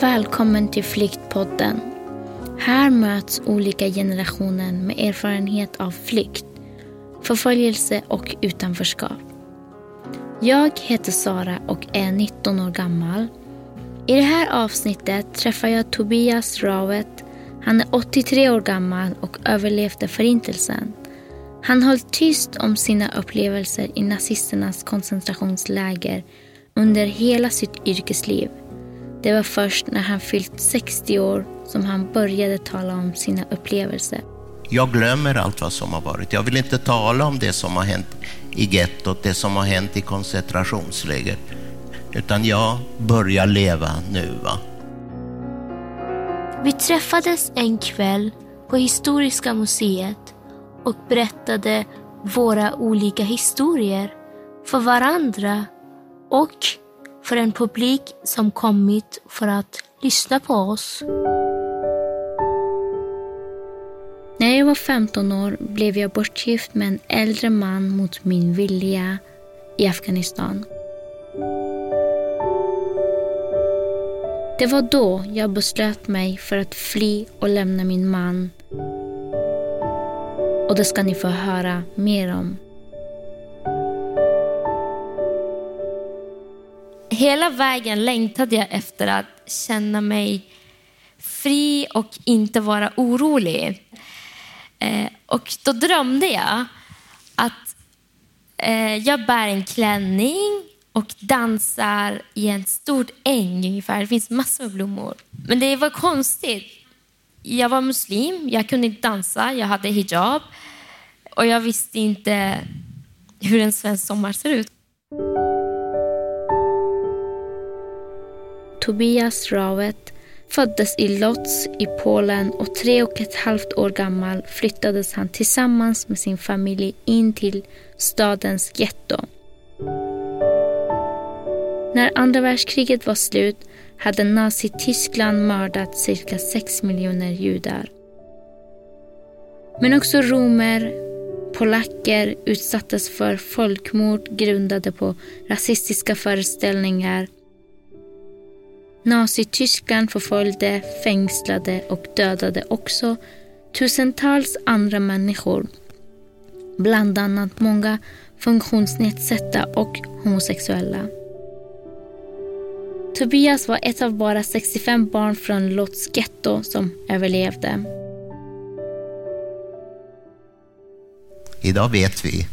Välkommen till Flyktpodden. Här möts olika generationer med erfarenhet av flykt, förföljelse och utanförskap. Jag heter Sara och är 19 år gammal. I det här avsnittet träffar jag Tobias Rawet. Han är 83 år gammal och överlevde Förintelsen. Han höll tyst om sina upplevelser i nazisternas koncentrationsläger under hela sitt yrkesliv. Det var först när han fyllt 60 år som han började tala om sina upplevelser. Jag glömmer allt vad som har varit. Jag vill inte tala om det som har hänt i gettot, det som har hänt i koncentrationsläger. Utan jag börjar leva nu. Va? Vi träffades en kväll på Historiska museet och berättade våra olika historier för varandra och för en publik som kommit för att lyssna på oss. När jag var 15 år blev jag bortgift med en äldre man mot min vilja i Afghanistan. Det var då jag beslöt mig för att fly och lämna min man. Och det ska ni få höra mer om. Hela vägen längtade jag efter att känna mig fri och inte vara orolig. Eh, och då drömde jag att eh, jag bär en klänning och dansar i en stor äng ungefär. Det finns massor med blommor. Men det var konstigt. Jag var muslim, jag kunde inte dansa, jag hade hijab och jag visste inte hur en svensk sommar ser ut. Tobias Rawet föddes i Lodz i Polen och tre och ett halvt år gammal flyttades han tillsammans med sin familj in till stadens getto. När andra världskriget var slut hade Nazityskland mördat cirka sex miljoner judar. Men också romer, polacker utsattes för folkmord grundade på rasistiska föreställningar Nazityskland förföljde, fängslade och dödade också tusentals andra människor. Bland annat många funktionsnedsatta och homosexuella. Tobias var ett av bara 65 barn från Lotts getto som överlevde. Idag vet vi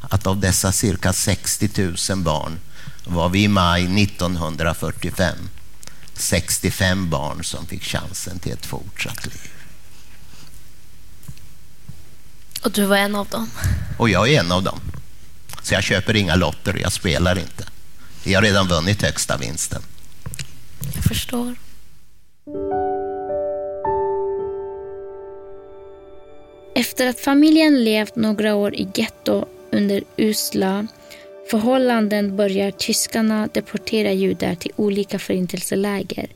att av dessa cirka 60 000 barn var vi i maj 1945 65 barn som fick chansen till ett fortsatt liv. Och du var en av dem? Och jag är en av dem. Så jag köper inga lotter, jag spelar inte. Jag har redan vunnit högsta vinsten. Jag förstår. Efter att familjen levt några år i getto under usla förhållanden börjar tyskarna deportera judar till olika förintelseläger.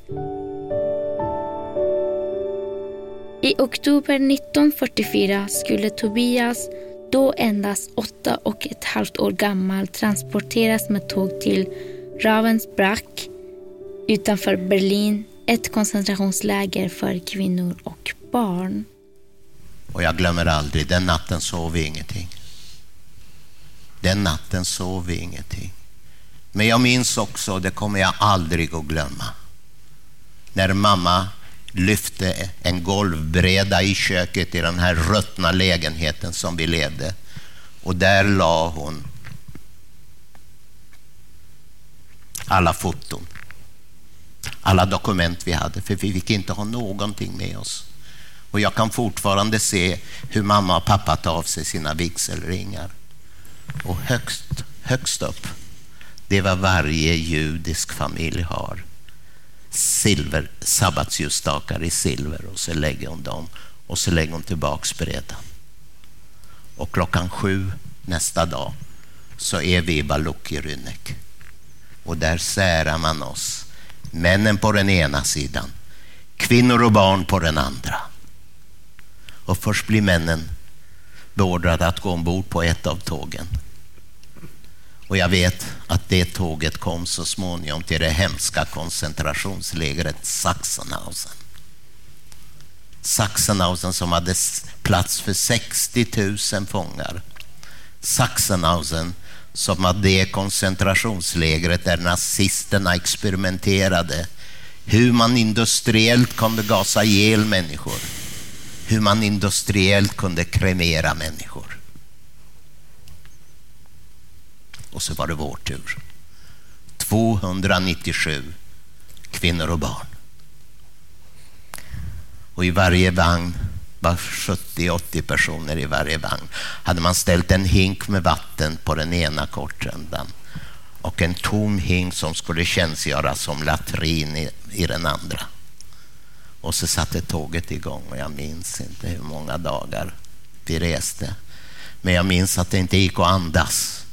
I oktober 1944 skulle Tobias, då endast åtta och ett halvt år gammal, transporteras med tåg till Ravensbrück utanför Berlin, ett koncentrationsläger för kvinnor och barn. Och jag glömmer aldrig, den natten sov vi ingenting. Den natten sov vi ingenting. Men jag minns också, det kommer jag aldrig att glömma, när mamma lyfte en golvbräda i köket i den här ruttna lägenheten som vi levde. Och där la hon alla foton, alla dokument vi hade, för vi fick inte ha någonting med oss. Och jag kan fortfarande se hur mamma och pappa tar av sig sina vigselringar. Och högst, högst upp, det är vad varje judisk familj har. Silver, sabbatsljusstakar i silver och så lägger hon dem och så lägger hon tillbaks brädan. Och klockan sju nästa dag så är vi i Baluk i Och där särar man oss. Männen på den ena sidan, kvinnor och barn på den andra. Och först blir männen beordrad att gå ombord på ett av tågen. Och jag vet att det tåget kom så småningom till det hemska koncentrationslägret Sachsenhausen. Sachsenhausen som hade plats för 60 000 fångar. Sachsenhausen som var det koncentrationslägret där nazisterna experimenterade hur man industriellt kunde gasa ihjäl människor, hur man industriellt kunde kremera människor. Och så var det vår tur. 297 kvinnor och barn. Och i varje vagn var 70-80 personer i varje vagn. Hade man ställt en hink med vatten på den ena korträndan och en tom hink som skulle tjänstgöra som latrin i, i den andra. Och så satte tåget igång och jag minns inte hur många dagar vi reste. Men jag minns att det inte gick att andas.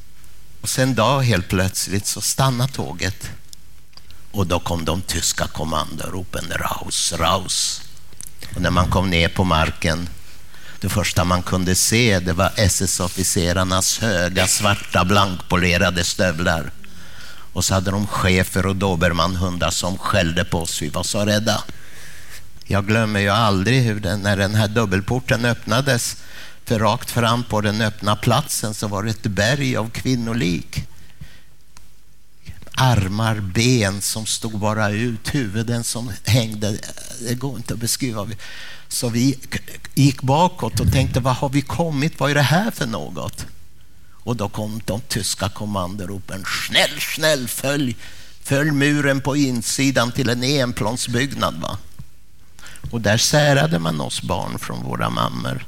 Och sen dag helt plötsligt så stannade tåget. Och då kom de tyska kommandoropen Raus, Raus. Och när man kom ner på marken, det första man kunde se det var SS-officerarnas höga svarta blankpolerade stövlar. Och så hade de chefer och dobermannhundar som skällde på oss. Vi var så rädda. Jag glömmer ju aldrig hur den, när den här dubbelporten öppnades, för rakt fram på den öppna platsen så var det ett berg av kvinnolik. Armar, ben som stod bara ut, huvuden som hängde. Det går inte att beskriva. Så vi gick bakåt och tänkte, vad har vi kommit? Vad är det här för något? Och då kom de tyska kommandoropen. Snäll, snäll, följ, följ muren på insidan till en enplansbyggnad. Va? Och där särade man oss barn från våra mammor.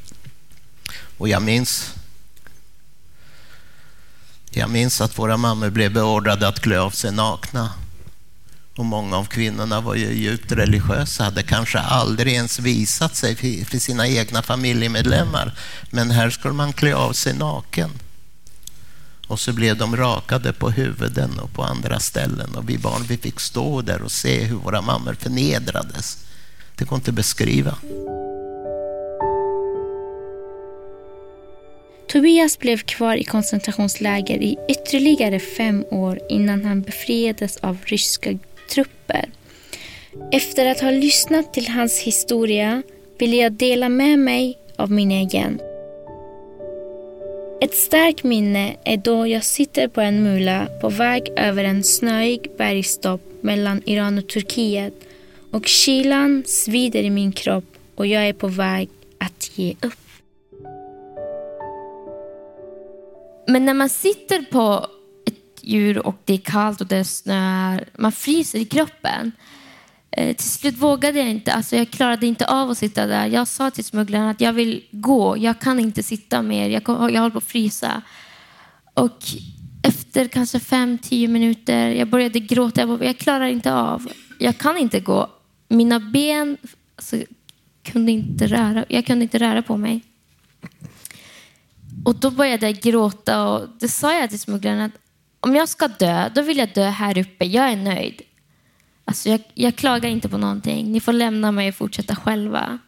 Och jag minns jag minns att våra mammor blev beordrade att klä av sig nakna. Och många av kvinnorna var ju djupt religiösa, hade kanske aldrig ens visat sig för sina egna familjemedlemmar. Men här skulle man klä av sig naken. Och så blev de rakade på huvuden och på andra ställen. Och vi barn vi fick stå där och se hur våra mammor förnedrades. Det går inte att beskriva. Tobias blev kvar i koncentrationsläger i ytterligare fem år innan han befriades av ryska trupper. Efter att ha lyssnat till hans historia vill jag dela med mig av min egen. Ett starkt minne är då jag sitter på en mula på väg över en snöig bergstopp mellan Iran och Turkiet och kylan svider i min kropp och jag är på väg att ge upp. Men när man sitter på ett djur och det är kallt och det snöar, man fryser i kroppen. Eh, till slut vågade jag inte, alltså jag klarade inte av att sitta där. Jag sa till smugglaren att jag vill gå, jag kan inte sitta mer, jag, jag håller på att frysa. Och efter kanske fem, tio minuter, jag började gråta, jag, bara, jag klarar inte av, jag kan inte gå. Mina ben alltså, kunde inte röra, jag kunde inte röra på mig. Och då började jag gråta och det sa jag till smugglaren att om jag ska dö, då vill jag dö här uppe. Jag är nöjd. Alltså jag, jag klagar inte på någonting. Ni får lämna mig och fortsätta själva.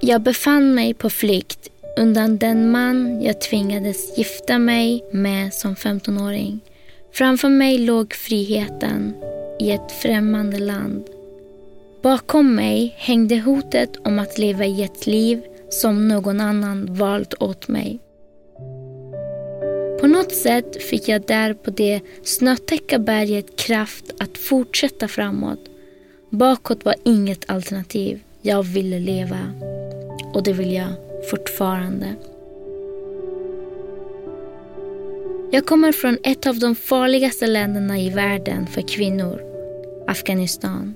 Jag befann mig på flykt undan den man jag tvingades gifta mig med som 15-åring. Framför mig låg friheten i ett främmande land. Bakom mig hängde hotet om att leva i ett liv som någon annan valt åt mig. På något sätt fick jag där på det snötäcka berget kraft att fortsätta framåt. Bakåt var inget alternativ. Jag ville leva. Och det vill jag fortfarande. Jag kommer från ett av de farligaste länderna i världen för kvinnor, Afghanistan.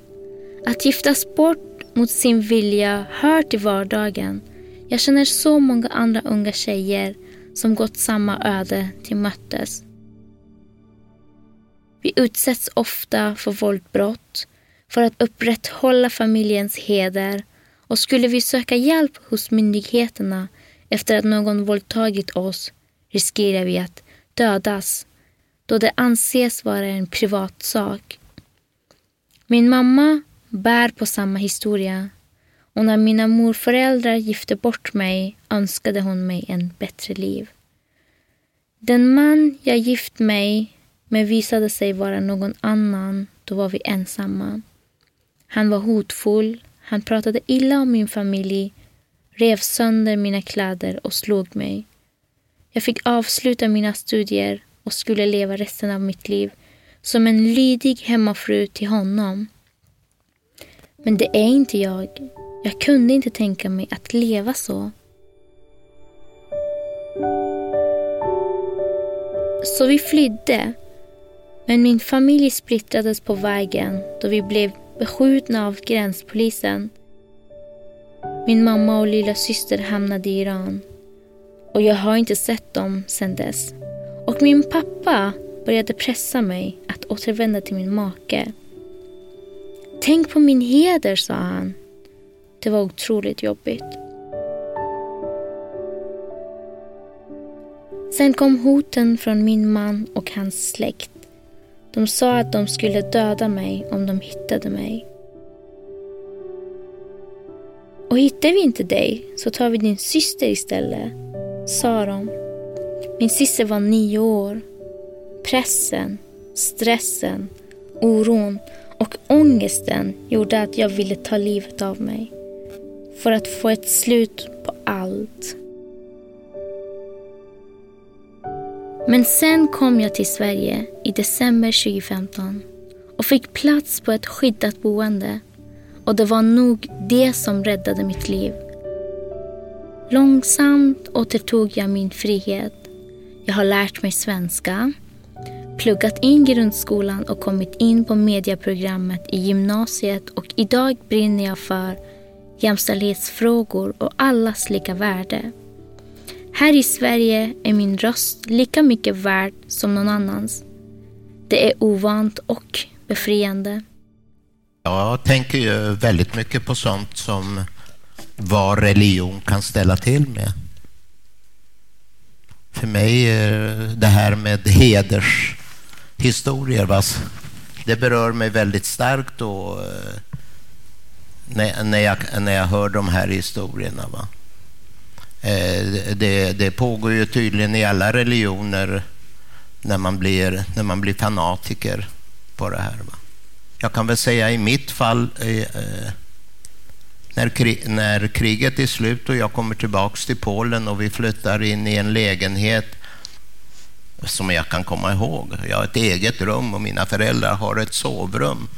Att giftas bort mot sin vilja hör till vardagen. Jag känner så många andra unga tjejer som gått samma öde till mötes. Vi utsätts ofta för våldbrott för att upprätthålla familjens heder och skulle vi söka hjälp hos myndigheterna efter att någon våldtagit oss riskerar vi att dödas då det anses vara en privat sak. Min mamma bär på samma historia och när mina morföräldrar gifte bort mig önskade hon mig en bättre liv. Den man jag gift mig med visade sig vara någon annan. Då var vi ensamma. Han var hotfull, han pratade illa om min familj, rev sönder mina kläder och slog mig. Jag fick avsluta mina studier och skulle leva resten av mitt liv som en lydig hemmafru till honom. Men det är inte jag. Jag kunde inte tänka mig att leva så. Så vi flydde. Men min familj splittrades på vägen då vi blev beskjutna av gränspolisen. Min mamma och lilla syster hamnade i Iran och jag har inte sett dem sedan dess. Och min pappa började pressa mig att återvända till min make. Tänk på min heder, sa han. Det var otroligt jobbigt. Sen kom hoten från min man och hans släkt. De sa att de skulle döda mig om de hittade mig. Och hittar vi inte dig så tar vi din syster istället, sa de. Min syster var nio år. Pressen, stressen, oron och ångesten gjorde att jag ville ta livet av mig. För att få ett slut på allt. Men sen kom jag till Sverige i december 2015 och fick plats på ett skyddat boende. Och det var nog det som räddade mitt liv. Långsamt återtog jag min frihet. Jag har lärt mig svenska, pluggat in grundskolan och kommit in på medieprogrammet i gymnasiet och idag brinner jag för jämställdhetsfrågor och allas lika värde. Här i Sverige är min röst lika mycket värd som någon annans. Det är ovant och befriande. Jag tänker ju väldigt mycket på sånt som vad religion kan ställa till med. För mig är det här med hedershistorier, det berör mig väldigt starkt då, eh, när, jag, när jag hör de här historierna. Va? Eh, det, det pågår ju tydligen i alla religioner när man blir, när man blir fanatiker på det här. Va? Jag kan väl säga i mitt fall, eh, eh när, krig, när kriget är slut och jag kommer tillbaks till Polen och vi flyttar in i en lägenhet som jag kan komma ihåg. Jag har ett eget rum och mina föräldrar har ett sovrum.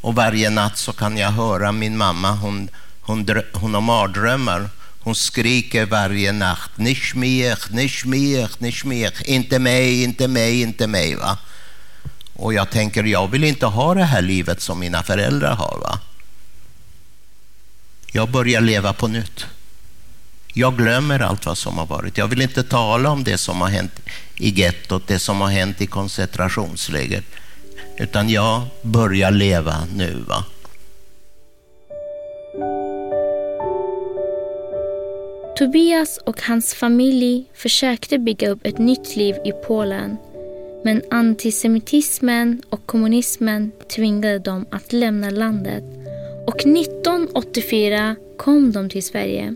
Och varje natt så kan jag höra min mamma, hon, hon, hon har mardrömmar hon skriker varje natt, nicht mir, nicht mir, nicht mir”. Inte mig, inte mig, inte mig. Va? Och jag tänker, jag vill inte ha det här livet som mina föräldrar har. Va? Jag börjar leva på nytt. Jag glömmer allt vad som har varit. Jag vill inte tala om det som har hänt i gettot, det som har hänt i koncentrationsläger. Utan jag börjar leva nu. Va? Tobias och hans familj försökte bygga upp ett nytt liv i Polen. Men antisemitismen och kommunismen tvingade dem att lämna landet. Och 1984 kom de till Sverige.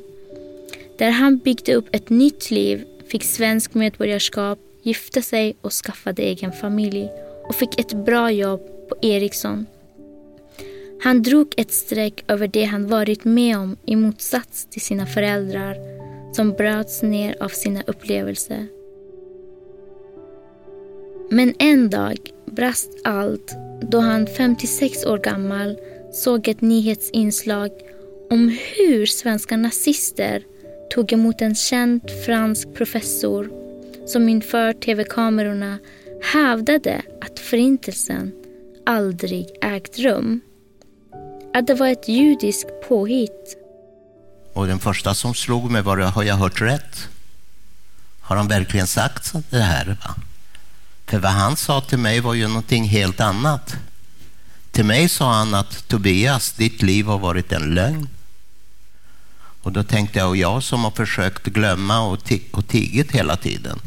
Där han byggde upp ett nytt liv, fick svensk medborgarskap, gifte sig och skaffade egen familj och fick ett bra jobb på Ericsson. Han drog ett streck över det han varit med om i motsats till sina föräldrar som bröts ner av sina upplevelser. Men en dag brast allt då han 56 år gammal såg ett nyhetsinslag om hur svenska nazister tog emot en känd fransk professor som inför tv-kamerorna hävdade att förintelsen aldrig ägt rum. Att det var ett judiskt påhitt och den första som slog mig var, har jag hört rätt? Har han verkligen sagt det här? Va? För vad han sa till mig var ju någonting helt annat. Till mig sa han att Tobias, ditt liv har varit en lögn. Och då tänkte jag, och jag som har försökt glömma och, och tigit hela tiden.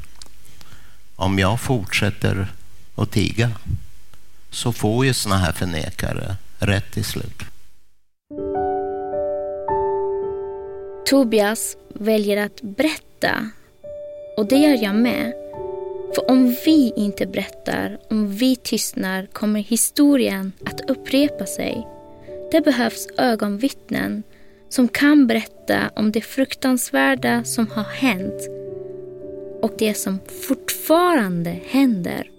Om jag fortsätter att tiga så får ju såna här förnekare rätt till slut. Tobias väljer att berätta och det gör jag med. För om vi inte berättar, om vi tystnar kommer historien att upprepa sig. Det behövs ögonvittnen som kan berätta om det fruktansvärda som har hänt och det som fortfarande händer.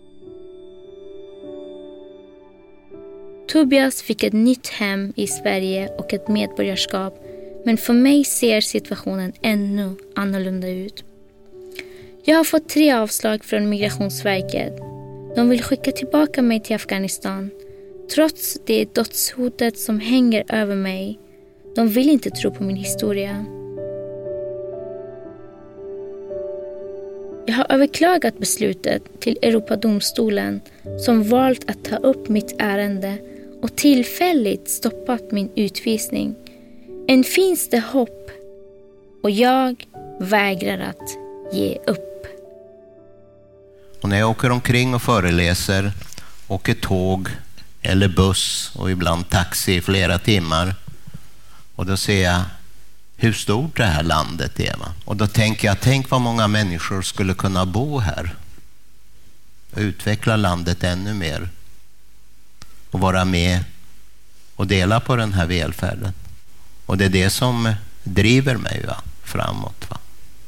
Tobias fick ett nytt hem i Sverige och ett medborgarskap men för mig ser situationen ännu annorlunda ut. Jag har fått tre avslag från Migrationsverket. De vill skicka tillbaka mig till Afghanistan trots det dödshotet som hänger över mig. De vill inte tro på min historia. Jag har överklagat beslutet till Europadomstolen som valt att ta upp mitt ärende och tillfälligt stoppat min utvisning. Än finns det hopp och jag vägrar att ge upp. Och när jag åker omkring och föreläser, åker tåg eller buss och ibland taxi i flera timmar och då ser jag hur stort det här landet är. Va? Och då tänker jag, tänk vad många människor skulle kunna bo här och utveckla landet ännu mer och vara med och dela på den här välfärden. Och det är det som driver mig va? framåt. Va?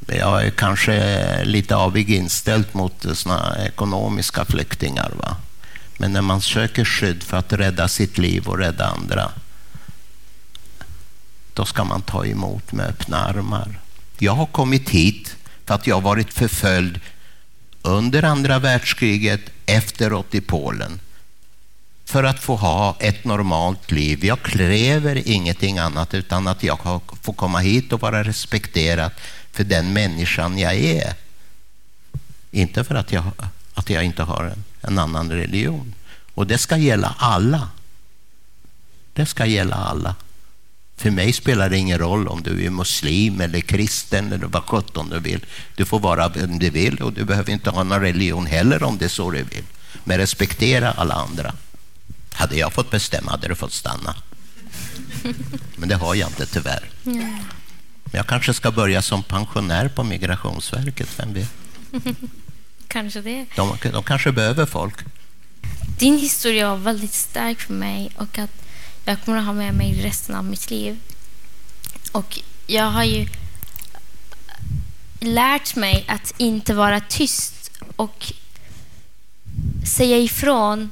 Jag är kanske lite avig inställd mot såna ekonomiska flyktingar. Va? Men när man söker skydd för att rädda sitt liv och rädda andra, då ska man ta emot med öppna armar. Jag har kommit hit för att jag har varit förföljd under andra världskriget, efteråt i Polen för att få ha ett normalt liv. Jag kräver ingenting annat utan att jag får komma hit och vara respekterad för den människan jag är. Inte för att jag, att jag inte har en, en annan religion. Och det ska gälla alla. Det ska gälla alla. För mig spelar det ingen roll om du är muslim eller kristen eller vad sjutton du vill. Du får vara vem du vill och du behöver inte ha någon religion heller om det är så du vill. Men respektera alla andra. Hade jag fått bestämma hade du fått stanna. Men det har jag inte tyvärr. Men jag kanske ska börja som pensionär på Migrationsverket, vem vet? Kanske det. De, de kanske behöver folk. Din historia var väldigt stark för mig och att jag kommer att ha med mig resten av mitt liv. Och jag har ju lärt mig att inte vara tyst och säga ifrån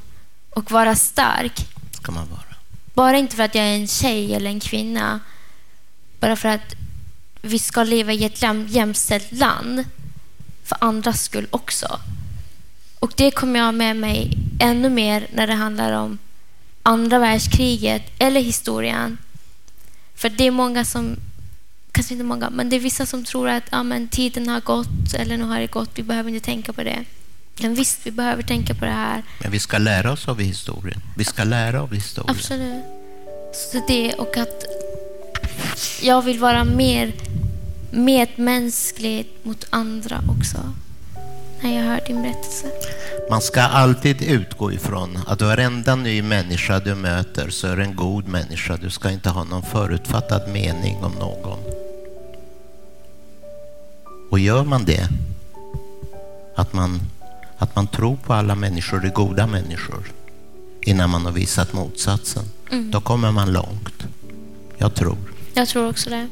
och vara stark. Ska man vara. Bara inte för att jag är en tjej eller en kvinna. Bara för att vi ska leva i ett jämställt land. För andras skull också. Och det kommer jag med mig ännu mer när det handlar om andra världskriget eller historien. För det är många som, kanske inte många, men det är vissa som tror att ja, men tiden har gått eller nu har det gått, vi behöver inte tänka på det. Men visst, vi behöver tänka på det här. Men vi ska lära oss av historien. Vi ska lära av historien. Absolut. Så det och att jag vill vara mer medmänsklig mot andra också. När jag hör din berättelse. Man ska alltid utgå ifrån att varenda ny människa du möter så är en god människa. Du ska inte ha någon förutfattad mening om någon. Och gör man det, att man att man tror på alla människor är goda människor innan man har visat motsatsen. Mm. Då kommer man långt. Jag tror. Jag tror också det.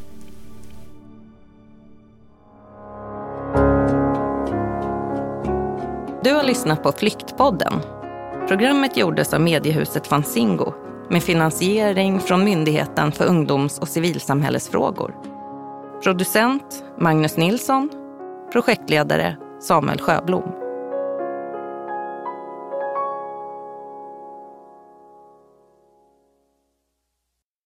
Du har lyssnat på Flyktpodden. Programmet gjordes av mediehuset Fanzingo med finansiering från Myndigheten för ungdoms och civilsamhällesfrågor. Producent Magnus Nilsson. Projektledare Samuel Sjöblom.